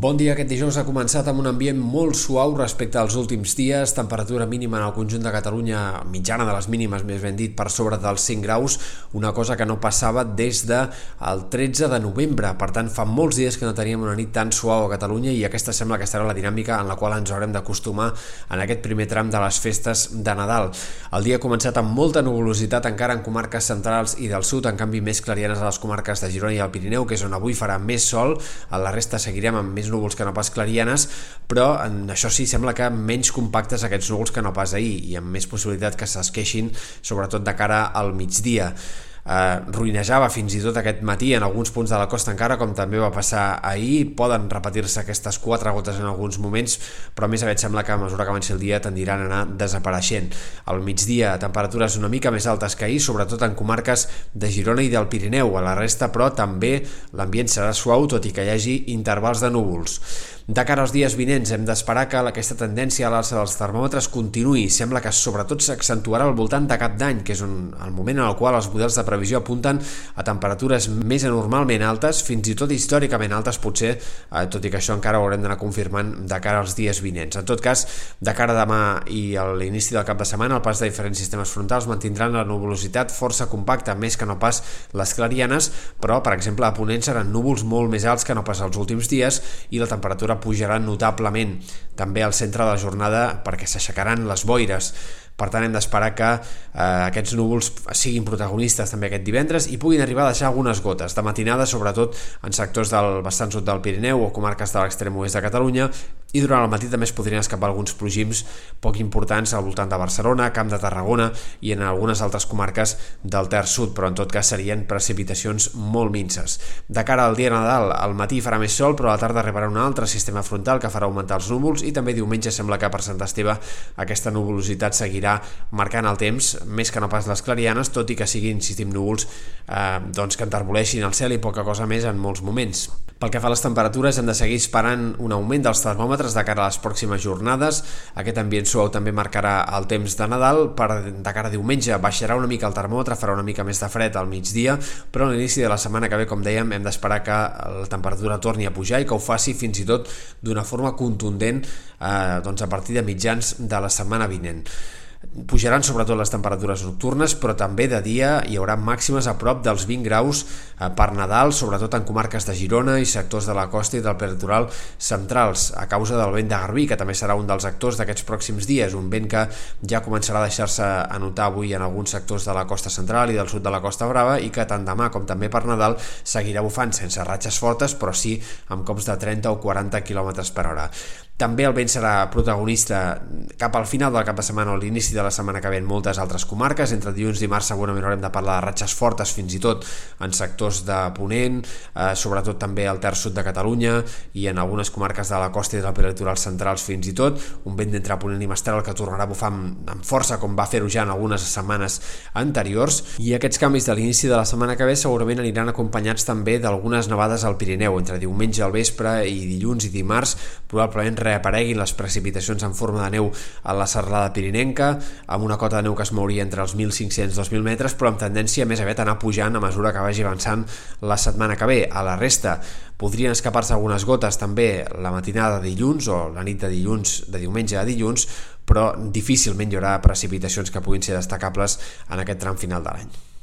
Bon dia. Aquest dijous ha començat amb un ambient molt suau respecte als últims dies. Temperatura mínima en el conjunt de Catalunya, mitjana de les mínimes, més ben dit, per sobre dels 5 graus, una cosa que no passava des de 13 de novembre. Per tant, fa molts dies que no teníem una nit tan suau a Catalunya i aquesta sembla que serà la dinàmica en la qual ens haurem d'acostumar en aquest primer tram de les festes de Nadal. El dia ha començat amb molta nuvolositat encara en comarques centrals i del sud, en canvi més clarianes a les comarques de Girona i el Pirineu, que és on avui farà més sol. A la resta seguirem amb més núvols que no pas clarianes, però en això sí sembla que menys compactes aquests núvols que no pas ahir i amb més possibilitat que s'esqueixin, sobretot de cara al migdia eh, ruïnejava fins i tot aquest matí en alguns punts de la costa encara, com també va passar ahir. Poden repetir-se aquestes quatre gotes en alguns moments, però més aviat sembla que a mesura que avanci el dia tendiran a anar desapareixent. Al migdia, temperatures una mica més altes que ahir, sobretot en comarques de Girona i del Pirineu. A la resta, però, també l'ambient serà suau, tot i que hi hagi intervals de núvols. De cara als dies vinents hem d'esperar que aquesta tendència a l'alça dels termòmetres continuï. Sembla que sobretot s'accentuarà al voltant de cap d'any, que és un, el moment en el qual els models de previsió apunten a temperatures més anormalment altes, fins i tot històricament altes potser, eh, tot i que això encara ho haurem d'anar confirmant de cara als dies vinents. En tot cas, de cara a demà i a l'inici del cap de setmana, el pas de diferents sistemes frontals mantindran la nuvolositat força compacta, més que no pas les clarianes, però, per exemple, a Ponent seran núvols molt més alts que no pas els últims dies i la temperatura pujaran notablement també al centre de la jornada perquè s'aixecaran les boires per tant hem d'esperar que eh, aquests núvols siguin protagonistes també aquest divendres i puguin arribar a deixar algunes gotes de matinada, sobretot en sectors del bastant sud del Pirineu o comarques de l'extrem oest de Catalunya i durant el matí també es podrien escapar alguns plogims poc importants al voltant de Barcelona, Camp de Tarragona i en algunes altres comarques del Ter Sud, però en tot cas serien precipitacions molt minces. De cara al dia Nadal, al matí farà més sol, però a la tarda arribarà un altre sistema frontal que farà augmentar els núvols i també diumenge sembla que per Sant Esteve aquesta nuvolositat seguirà marcant el temps, més que no pas les clarianes, tot i que siguin, insistim, núvols eh, doncs que enterboleixin el cel i poca cosa més en molts moments. Pel que fa a les temperatures, hem de seguir esperant un augment dels termòmetres de cara a les pròximes jornades. Aquest ambient suau també marcarà el temps de Nadal. Per de cara a diumenge baixarà una mica el termòmetre, farà una mica més de fred al migdia, però a l'inici de la setmana que ve, com dèiem, hem d'esperar que la temperatura torni a pujar i que ho faci fins i tot d'una forma contundent eh, doncs a partir de mitjans de la setmana vinent. Pujaran sobretot les temperatures nocturnes, però també de dia hi haurà màximes a prop dels 20 graus eh, per Nadal, sobretot en comarques de Girona i sectors de la costa i del peritoral centrals, a causa del vent de Garbí, que també serà un dels actors d'aquests pròxims dies, un vent que ja començarà a deixar-se anotar avui en alguns sectors de la costa central i del sud de la Costa Brava i que tant demà com també per Nadal seguirà bufant sense ratxes fortes, però sí amb cops de 30 o 40 km per hora. També el vent serà protagonista cap al final del cap de setmana o l'inici de la setmana que ve en moltes altres comarques. Entre dilluns i dimarts segurament haurem de parlar de ratxes fortes fins i tot en sectors de Ponent, eh, sobretot també al terç sud de Catalunya i en algunes comarques de la costa i del peritoral centrals fins i tot. Un vent d'entre Ponent i Mestral que tornarà a bufar amb, amb força com va fer-ho ja en algunes setmanes anteriors. I aquests canvis de l'inici de la setmana que ve segurament aniran acompanyats també d'algunes nevades al Pirineu. Entre diumenge al vespre i dilluns i dimarts probablement reapareguin les precipitacions en forma de neu a la serralada pirinenca, amb una cota de neu que es mouria entre els 1.500 i 2.000 metres, però amb tendència més aviat a anar pujant a mesura que vagi avançant la setmana que ve. A la resta podrien escapar-se algunes gotes també la matinada de dilluns o la nit de dilluns, de diumenge a dilluns, però difícilment hi haurà precipitacions que puguin ser destacables en aquest tram final de l'any.